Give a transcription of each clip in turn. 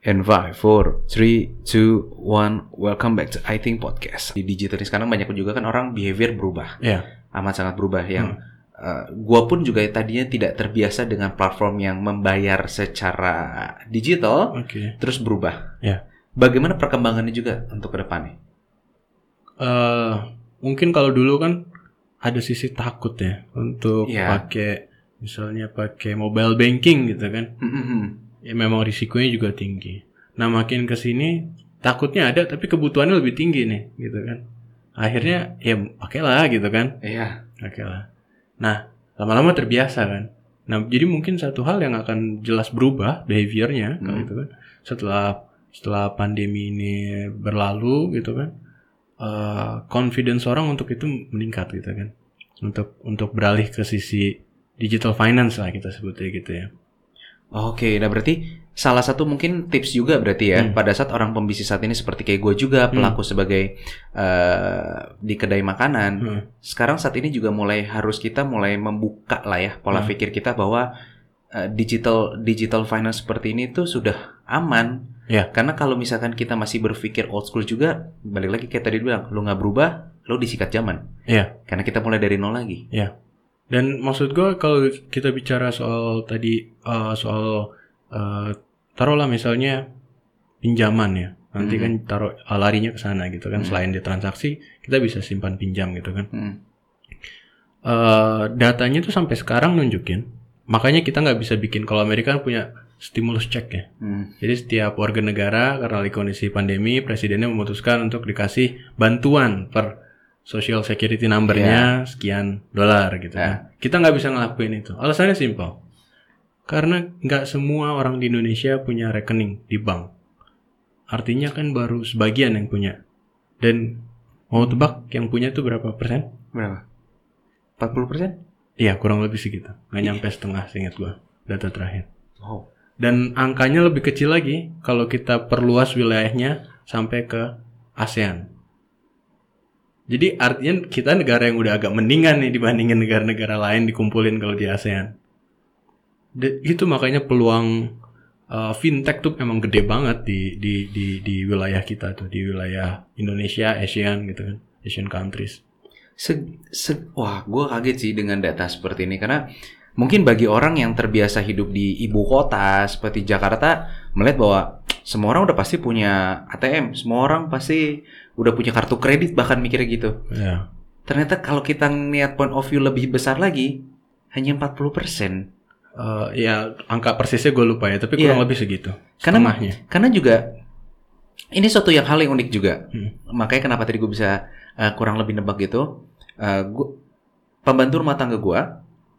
And 5, 4, 3, 2, 1 Welcome back to I Think Podcast Di digital ini sekarang banyak juga kan orang behavior berubah Iya. Amat sangat berubah Yang Hmm. eh, gua pun juga tadinya tidak terbiasa dengan platform yang membayar secara digital Oke. Terus berubah Iya. Bagaimana perkembangannya juga untuk ke depannya? Eh, mungkin kalau dulu kan ada sisi takut ya untuk Iya. pakai misalnya pakai mobile banking gitu kan. Hmm, Ya memang risikonya juga tinggi. Nah, makin ke sini takutnya ada tapi kebutuhannya lebih tinggi nih gitu kan. Akhirnya ya pakailah gitu kan. Iya Pakailah. Nah, lama-lama terbiasa kan. Nah, jadi mungkin satu hal yang akan jelas berubah behaviornya Hmm. itu kan setelah setelah pandemi ini berlalu gitu kan. eh, confidence orang untuk itu meningkat gitu kan. Untuk untuk beralih ke sisi digital finance lah kita sebutnya gitu ya. Oke, nah berarti salah satu mungkin tips juga berarti ya Hmm. pada saat orang pembisnis saat ini seperti kayak gue juga pelaku sebagai eh, di kedai makanan. Hmm. Sekarang saat ini juga mulai harus kita mulai membuka lah ya pola Hmm. pikir kita bahwa eh, digital digital finance seperti ini tuh sudah aman. Ya. Karena kalau misalkan kita masih berpikir old school juga, balik lagi kayak tadi bilang, lu nggak berubah, lu disikat zaman. Iya. Karena kita mulai dari nol lagi. Dan maksud gue kalau kita bicara soal tadi eh, soal eh, taruhlah misalnya pinjaman ya. Nanti Mhm. kan taruh eh, larinya ke sana gitu kan. Mhm. Selain di transaksi, kita bisa simpan pinjam gitu kan. Hmm. Eh, datanya tuh sampai sekarang nunjukin. Makanya kita nggak bisa bikin kalau Amerika kan punya stimulus check ya. Hmm. Jadi setiap warga negara karena kondisi pandemi, presidennya memutuskan untuk dikasih bantuan per social security numbernya sekian dolar gitu kan. Kita nggak bisa ngelakuin itu. Alasannya simpel. Karena nggak semua orang di Indonesia punya rekening di bank. Artinya kan baru sebagian yang punya. Dan mau tebak yang punya tuh berapa persen? Berapa? 40 persen? Iya kurang lebih segitu. Nggak nyampe setengah seingat gua data terakhir. Wow. Dan angkanya lebih kecil lagi kalau kita perluas wilayahnya sampai ke ASEAN. Jadi artinya kita negara yang udah agak mendingan nih dibandingin negara-negara lain dikumpulin kalau di ASEAN. De- itu makanya peluang uh, fintech tuh emang gede banget di di di di wilayah kita tuh di wilayah Indonesia, ASEAN gitu kan, Asian countries. Se- se- wah, gue kaget sih dengan data seperti ini karena mungkin bagi orang yang terbiasa hidup di ibu kota seperti Jakarta melihat bahwa semua orang udah pasti punya ATM, semua orang pasti udah punya kartu kredit bahkan mikirnya gitu. Ya. Ternyata kalau kita ngeliat point of view lebih besar lagi hanya 40%. Uh, ya angka persisnya gue lupa ya, tapi kurang Iya. lebih segitu. Karena Setengahnya. karena juga ini suatu yang hal yang unik juga. Hmm. Makanya kenapa tadi gue bisa uh, kurang lebih nebak gitu. Uh, gua- pembantu rumah tangga gue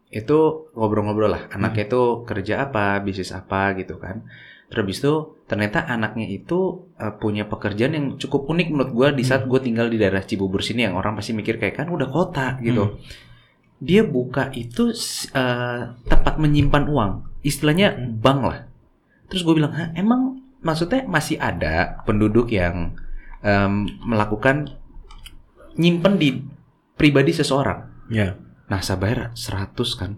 itu ngobrol-ngobrol lah. Anaknya itu kerja apa, bisnis apa gitu kan. Terus itu ternyata anaknya itu uh, punya pekerjaan yang cukup unik menurut gue di saat gue tinggal di daerah Cibubur sini yang orang pasti mikir kayak kan udah kota gitu. Dia buka itu uh, tempat menyimpan uang, istilahnya Hmm. bank lah. Terus gue bilang, Hah, emang maksudnya masih ada penduduk yang em, melakukan nyimpen di pribadi seseorang. Ya. Nah, saya bayar 100 kan.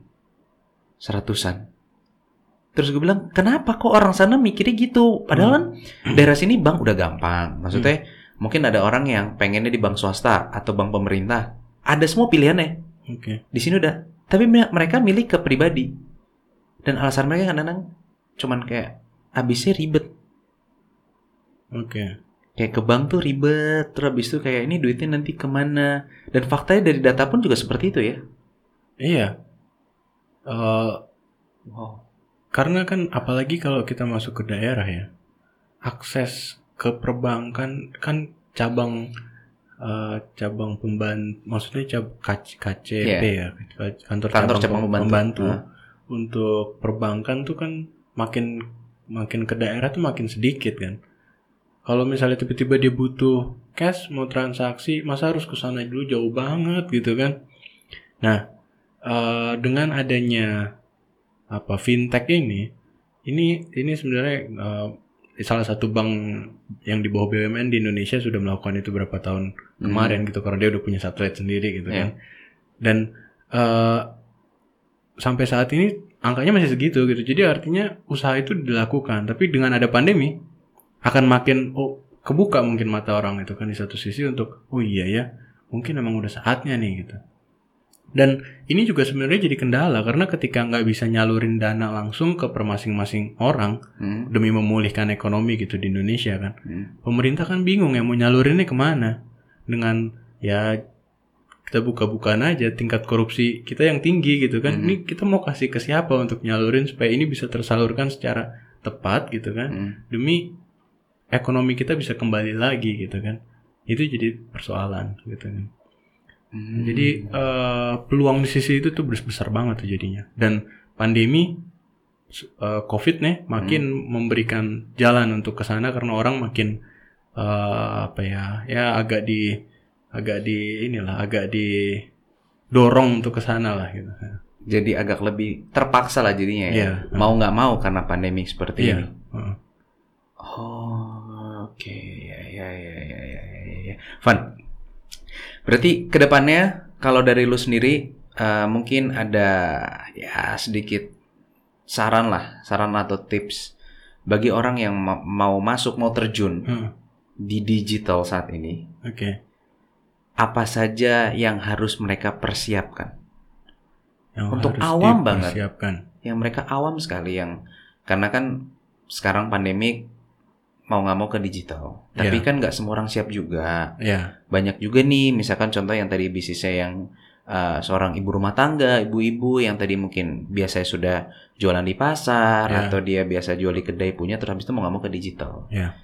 Seratusan. Terus gue bilang, kenapa kok orang sana mikirnya gitu? Padahal kan daerah sini bank udah gampang. Maksudnya mungkin ada orang yang pengennya di bank swasta atau bank pemerintah. Ada semua pilihannya. Oke. Di sini udah. Tapi me- mereka milih ke pribadi. Dan alasan mereka kadang-kadang cuman kayak habisnya ribet. Oke. Kayak ke bank tuh ribet, terus habis itu kayak ini duitnya nanti ke mana. Dan faktanya dari data pun juga seperti itu ya. Iya. Eh, Wow. Karena kan apalagi kalau kita masuk ke daerah ya, akses ke perbankan kan cabang eh, cabang pembantu, maksudnya cab, KC, KCP ya, kantor, Kantor cabang, cabang pem- pembantu. pembantu. Hah. Untuk perbankan tuh kan makin makin ke daerah tuh makin sedikit kan. Kalau misalnya tiba-tiba dia butuh cash mau transaksi, masa harus ke sana dulu jauh banget gitu kan? Nah, eh, dengan adanya apa fintech ini, ini ini sebenarnya eh, salah satu bank yang di bawah BUMN di Indonesia sudah melakukan itu berapa tahun kemarin gitu karena dia udah punya satelit sendiri gitu Iya. kan. Dan eh, sampai saat ini angkanya masih segitu gitu. Jadi artinya usaha itu dilakukan, tapi dengan ada pandemi akan makin oh kebuka mungkin mata orang itu kan di satu sisi untuk oh iya ya mungkin emang udah saatnya nih gitu. Dan ini juga sebenarnya jadi kendala karena ketika nggak bisa nyalurin dana langsung ke per masing-masing orang Hmm. demi memulihkan ekonomi gitu di Indonesia kan, Hmm. pemerintah kan bingung ya mau nyalurinnya ke mana dengan ya kita buka-bukaan aja tingkat korupsi kita yang tinggi gitu kan. Hmm. Ini kita mau kasih ke siapa untuk nyalurin supaya ini bisa tersalurkan secara tepat gitu kan Hmm. demi ekonomi kita bisa kembali lagi gitu kan. Itu jadi persoalan gitu kan. Hmm. Jadi eh, peluang di sisi itu tuh besar banget tuh jadinya. Dan pandemi eh, COVID nih makin memberikan jalan untuk ke sana karena orang makin eh, apa ya ya agak di agak di inilah agak di dorong untuk ke sana lah gitu. jadi agak lebih terpaksa lah jadinya ya. Iya. Mau nggak mau karena pandemi seperti Iya. ini. Heeh. Oh, oke. Ya, ya, ya, ya, ya, ya, ya. Van, berarti ke depannya kalau dari lu sendiri eh, mungkin ada ya sedikit saran lah, saran atau tips bagi orang yang ma- mau masuk, mau terjun Heeh. di digital saat ini. Oke. Apa saja yang harus mereka persiapkan? Yang Untuk harus awam banget. Yang mereka awam sekali yang karena kan sekarang pandemi mau nggak mau ke digital. Tapi Iya. kan nggak semua orang siap juga. Ya. Banyak juga nih, misalkan contoh yang tadi bisnisnya yang uh, seorang ibu rumah tangga, ibu-ibu yang tadi mungkin biasanya sudah jualan di pasar Iya. atau dia biasa jual di kedai punya, terus habis itu mau nggak mau ke digital. Ya.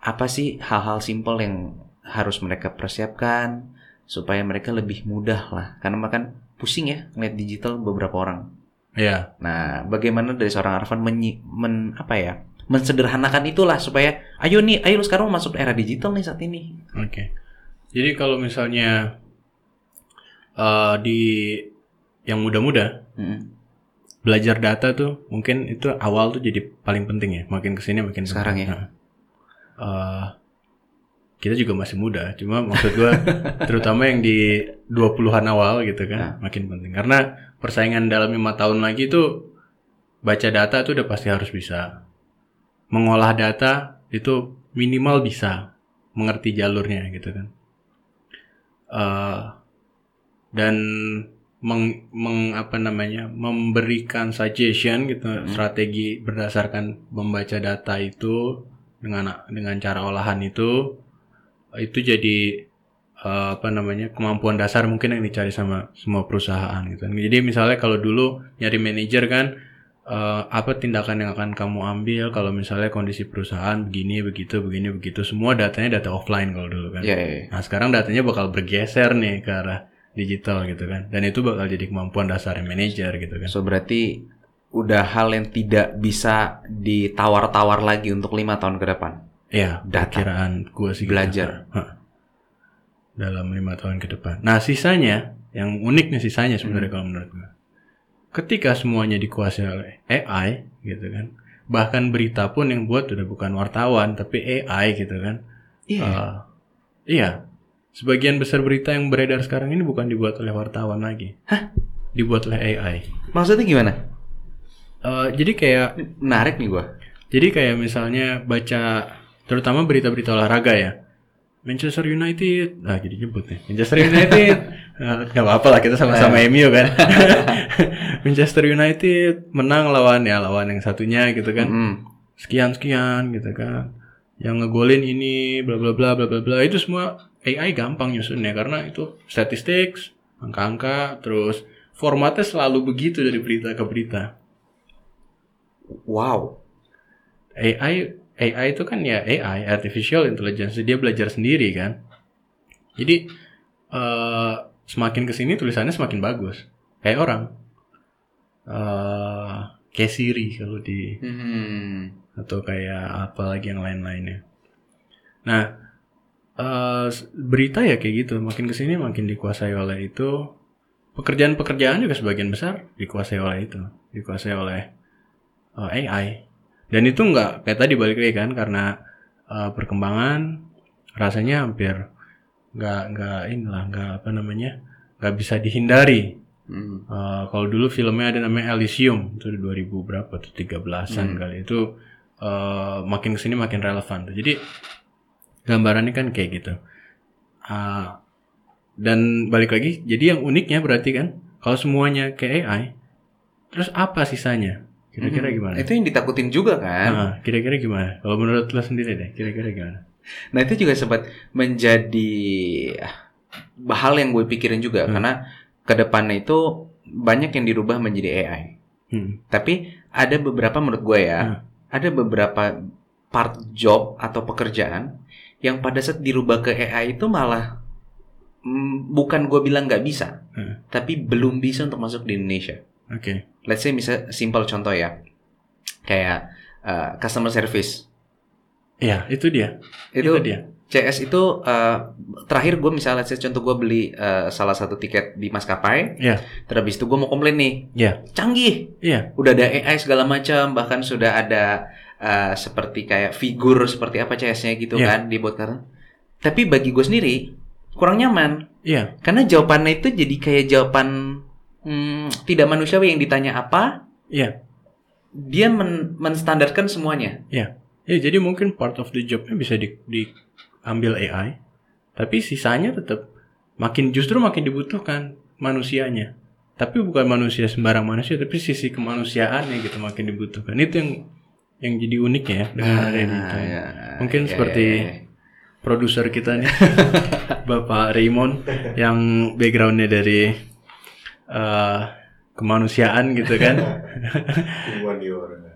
Apa sih hal-hal simpel yang harus mereka persiapkan supaya mereka lebih mudah lah? Karena makan pusing ya ngeliat digital beberapa orang. Ya. Nah, bagaimana dari seorang Arfan menyi- men, apa ya? Mensederhanakan itulah supaya ayo nih, ayo lu sekarang masuk era digital nih saat ini. Oke. Jadi kalau misalnya eh, di yang muda-muda Mm. belajar data tuh mungkin itu awal tuh jadi paling penting ya. Makin ke sini makin Sekarang penting. ya? Nah, eh, kita juga masih muda, cuma maksud gua terutama yang di 20-an awal gitu kan makin penting. Karena persaingan dalam lima tahun lagi tuh baca data tuh udah pasti harus bisa. Mengolah data itu minimal bisa mengerti jalurnya gitu kan. Eh, dan meng, meng- apa namanya memberikan suggestion gitu strategi berdasarkan membaca data itu dengan dengan cara olahan itu itu jadi eh, apa namanya kemampuan dasar mungkin yang dicari sama semua perusahaan gitu. Jadi misalnya kalau dulu nyari manajer kan eh, apa tindakan yang akan kamu ambil kalau misalnya kondisi perusahaan begini begitu begini begitu semua datanya data offline kalau dulu kan. Ya, ya, ya. Nah sekarang datanya bakal bergeser nih ke arah digital gitu kan. Dan itu bakal jadi kemampuan dasar manajer gitu kan. So berarti udah hal yang tidak bisa ditawar-tawar lagi untuk lima tahun ke depan. Iya, Data. perkiraan gue sih gitu. Belajar. Dalam lima tahun ke depan. Nah sisanya, yang unik nih sisanya sebenarnya Hmm. kalau menurut gue. Ketika semuanya dikuasai oleh AI gitu kan. Bahkan berita pun yang buat udah bukan wartawan tapi AI gitu kan. Iya. Eh, iya. Sebagian besar berita yang beredar sekarang ini bukan dibuat oleh wartawan lagi. Hah? Dibuat oleh AI. Maksudnya gimana? Eh, jadi kayak Menarik nih gua. jadi kayak misalnya baca terutama berita-berita olahraga ya. Manchester United, ah jadi nyebut nih. Manchester United, eh, nggak apa-apa lah kita sama-sama MU kan. Manchester United menang lawan ya lawan yang satunya gitu kan. Mm. Sekian sekian gitu kan. Yang ngegolin ini bla bla bla bla bla bla itu semua AI gampang nyusunnya karena itu statistik, angka-angka, terus formatnya selalu begitu dari berita ke berita. Wow. AI AI itu kan ya AI artificial intelligence dia belajar sendiri kan jadi eh, semakin ke sini tulisannya semakin bagus. Kayak orang. Eh kayak Siri kalau di Hmm. atau kayak apa lagi yang lain-lainnya. Nah s- berita ya kayak gitu. Makin ke sini makin dikuasai oleh itu. Pekerjaan-pekerjaan juga sebagian besar dikuasai oleh itu. Dikuasai oleh eh, AI dan itu nggak kayak tadi balik lagi kan karena eh, perkembangan rasanya hampir nggak nggak inilah nggak apa namanya nggak bisa dihindari Hmm. Uh, kalau dulu filmnya ada namanya Elysium itu 2000 berapa tuh 13-an kali itu uh, makin ke sini makin relevan tuh. Jadi gambarannya kan kayak gitu. Uh, dan balik lagi, jadi yang uniknya berarti kan kalau semuanya kayak AI, terus apa sisanya? Kira-kira Hmm. gimana? Itu yang ditakutin juga kan. Ah, kira-kira gimana? Kalau menurut lo sendiri deh, kira-kira gimana? Nah itu juga sempat menjadi ah, hal yang gue pikirin juga Hmm. karena ke depannya itu banyak yang dirubah menjadi AI. Hmm. Tapi ada beberapa menurut gue ya, Hmm. ada beberapa part job atau pekerjaan yang pada saat dirubah ke AI itu malah mm, bukan gue bilang nggak bisa, Hmm. tapi belum bisa untuk masuk di Indonesia. Oke. Let's say misal simple contoh ya, kayak uh, customer service. Iya, itu dia. Itu, dia. CS itu uh, terakhir gue misalnya let's say contoh gue beli uh, salah satu tiket di maskapai, Iya. terus habis itu gue mau komplain nih, Iya. canggih, Iya. udah ada AI segala macam, bahkan sudah ada uh, seperti kayak figur seperti apa CS-nya gitu Iya. kan dibuat karena. Tapi bagi gue sendiri kurang nyaman Iya. karena jawabannya itu jadi kayak jawaban hmm, tidak manusiawi yang ditanya apa, Iya. dia men menstandarkan semuanya. Ya, jadi mungkin part of the jobnya bisa di, diambil AI, tapi sisanya tetap makin justru makin dibutuhkan manusianya. Tapi bukan manusia sembarang manusia, tapi sisi kemanusiaannya gitu makin dibutuhkan. Itu yang yang jadi unik ya dengan. Ah, ya, Mungkin ya, seperti ya, ya. produser kita nih, Bapak Raymond, yang backgroundnya dari eh, kemanusiaan gitu kan,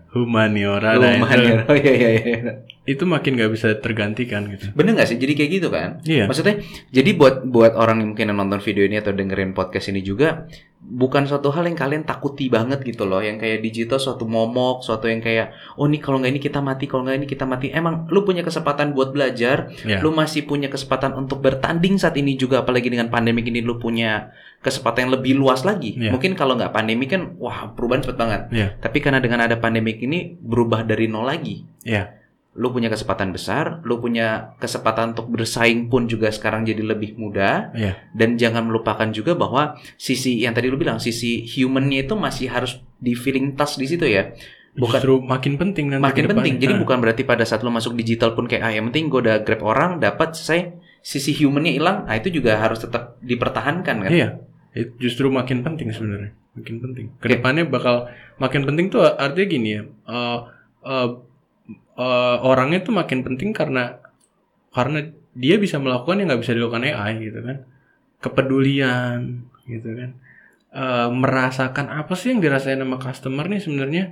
humaniora, nah, itu, ya. Oh iya iya iya. itu makin nggak bisa tergantikan gitu. Bener nggak sih? Jadi kayak gitu kan? Iya. Maksudnya, jadi buat buat orang yang mungkin nonton video ini atau dengerin podcast ini juga, bukan suatu hal yang kalian takuti banget gitu loh. Yang kayak digital suatu momok, suatu yang kayak, oh nih kalau nggak ini kita mati, kalau nggak ini kita mati. Emang lu punya kesempatan buat belajar, Ya. lu masih punya kesempatan untuk bertanding saat ini juga, apalagi dengan pandemi ini lu punya kesempatan yang lebih luas lagi. Iya. Mungkin kalau nggak pandemi kan, wah perubahan cepet banget. Iya. Tapi karena dengan ada pandemi ini berubah dari nol lagi Iya. Lu punya kesempatan besar, lu punya kesempatan untuk bersaing pun juga sekarang jadi lebih mudah. Iya. Dan jangan melupakan juga bahwa sisi yang tadi lu bilang, sisi humannya itu masih harus di feeling touch di situ ya. Bukan Justru makin penting nanti makin penting. Jadi Nah, bukan berarti pada saat lu masuk digital pun kayak ah yang penting gue udah grab orang dapat selesai sisi humannya hilang, nah itu juga harus tetap dipertahankan kan. Iya. Itu justru makin penting sebenarnya. Makin penting. Ke depannya bakal makin penting tuh artinya gini ya. eh, eh, eh, orangnya tuh makin penting karena karena dia bisa melakukan yang nggak bisa dilakukan AI gitu kan. Kepedulian gitu kan. Eh, merasakan apa sih yang dirasain sama customer nih sebenarnya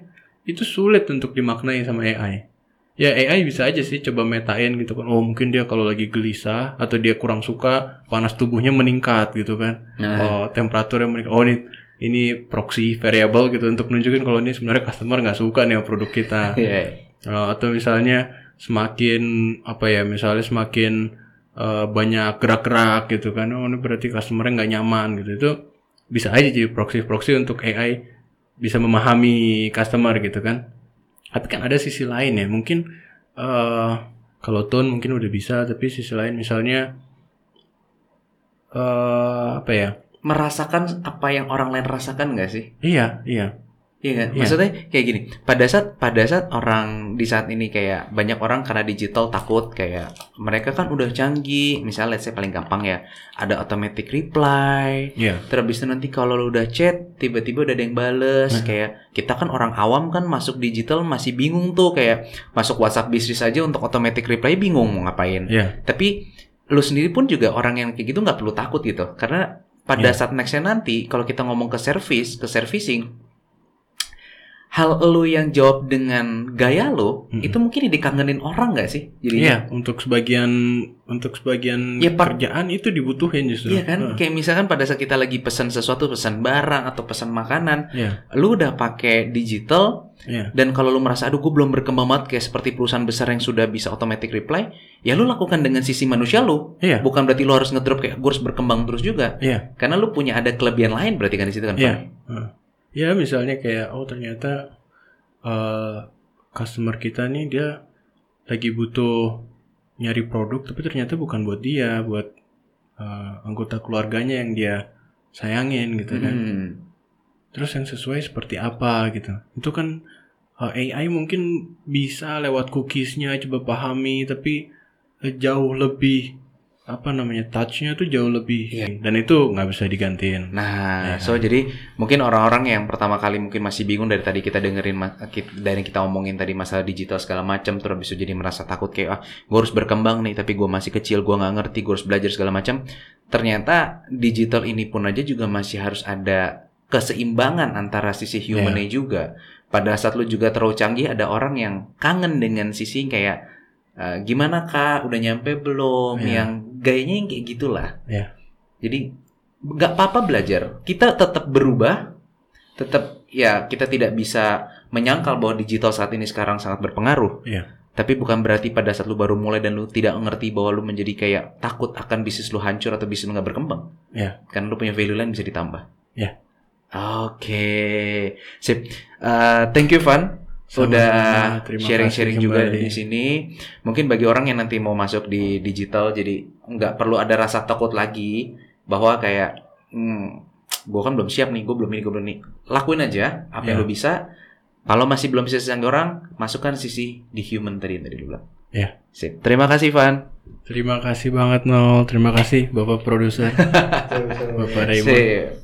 itu sulit untuk dimaknai sama AI. Ya AI bisa aja sih coba metain gitu kan. Oh mungkin dia kalau lagi gelisah atau dia kurang suka panas tubuhnya meningkat gitu kan. Nah. Oh temperaturnya meningkat. Oh ini ini proxy variable gitu untuk nunjukin kalau ini sebenarnya customer nggak suka nih produk kita. Iya. Uh, atau misalnya semakin apa ya misalnya semakin uh, banyak gerak-gerak gitu kan oh ini berarti customernya nggak nyaman gitu. Itu bisa aja jadi proxy-proxy untuk AI bisa memahami customer gitu kan. Tapi kan ada sisi lain ya mungkin uh, kalau tone mungkin udah bisa tapi sisi lain misalnya uh, apa ya? Merasakan apa yang orang lain rasakan nggak sih? iya iya Iya kan? Iya. Maksudnya kayak gini, pada saat pada saat orang di saat ini kayak banyak orang karena digital takut kayak mereka kan udah canggih, misalnya let's say paling gampang ya, ada automatic reply. iya Terus itu nanti kalau lu udah chat, tiba-tiba udah ada yang bales Nah. kayak kita kan orang awam kan masuk digital masih bingung tuh kayak masuk WhatsApp bisnis aja untuk automatic reply bingung mau ngapain. iya Tapi lu sendiri pun juga orang yang kayak gitu nggak perlu takut gitu. Karena pada Iya. saat nextnya nanti, kalau kita ngomong ke service, ke servicing, hal lu yang jawab dengan gaya lu, Mm-mm. itu mungkin dikangenin orang nggak sih? Jadi Iya, untuk sebagian untuk sebagian Ya, Pak. kerjaan itu dibutuhin justru. Iya kan, Heeh. kayak misalkan pada saat kita lagi pesan sesuatu, pesan barang atau pesan makanan, Iya, lu udah pakai digital iya. dan kalau lu merasa aduh gue belum berkembang banget kayak seperti perusahaan besar yang sudah bisa automatic reply, ya lu lakukan dengan sisi manusia lu. Iya. Bukan berarti lu harus ngedrop kayak gue harus berkembang terus juga. Iya. Karena lu punya ada kelebihan lain berarti kan di situ kan. Iya. Pak? Heeh. Ya, misalnya kayak oh ternyata eh, customer kita nih dia lagi butuh nyari produk tapi ternyata bukan buat dia, buat eh, anggota keluarganya yang dia sayangin gitu kan. Hmm. Terus yang sesuai seperti apa gitu. Itu kan uh, AI mungkin bisa lewat cookiesnya coba pahami tapi uh, jauh lebih apa namanya touchnya tuh jauh lebih Iya. dan itu nggak bisa digantiin. Nah, Ya. so jadi mungkin orang-orang yang pertama kali mungkin masih bingung dari tadi kita dengerin dari kita omongin tadi masalah digital segala macam terus habis itu jadi merasa takut kayak ah gue harus berkembang nih tapi gue masih kecil gue nggak ngerti gue harus belajar segala macam. Ternyata digital ini pun aja juga masih harus ada keseimbangan antara sisi humannya juga. Pada saat lu juga terlalu canggih ada orang yang kangen dengan sisi kayak eh, gimana kak udah nyampe belum Iya. yang gayanya yang kayak gitulah. Iya. Jadi nggak apa-apa belajar. Kita tetap berubah, tetap ya kita tidak bisa menyangkal bahwa digital saat ini sekarang sangat berpengaruh. Iya. Tapi bukan berarti pada saat lu baru mulai dan lu tidak ngerti bahwa lu menjadi kayak takut akan bisnis lu hancur atau bisnis lu nggak berkembang. Iya. Karena lu punya value lain bisa ditambah. Iya. Oke, sip. Uh, thank you Van. Sama-sama. Udah Terima sharing-sharing juga di sini. Mungkin bagi orang yang nanti mau masuk di digital, jadi nggak perlu ada rasa takut lagi bahwa kayak, hmm, gue kan belum siap nih, gue belum ini, gue belum ini. Lakuin aja apa yang Ya. lo bisa. Kalau masih belum bisa sesangga orang, masukkan sisi di human tadi yang tadi lu bilang. Ya. Sip. Terima kasih Van. Terima kasih banget Nol. Terima kasih Bapak produser. Bapak Raymond. Sip.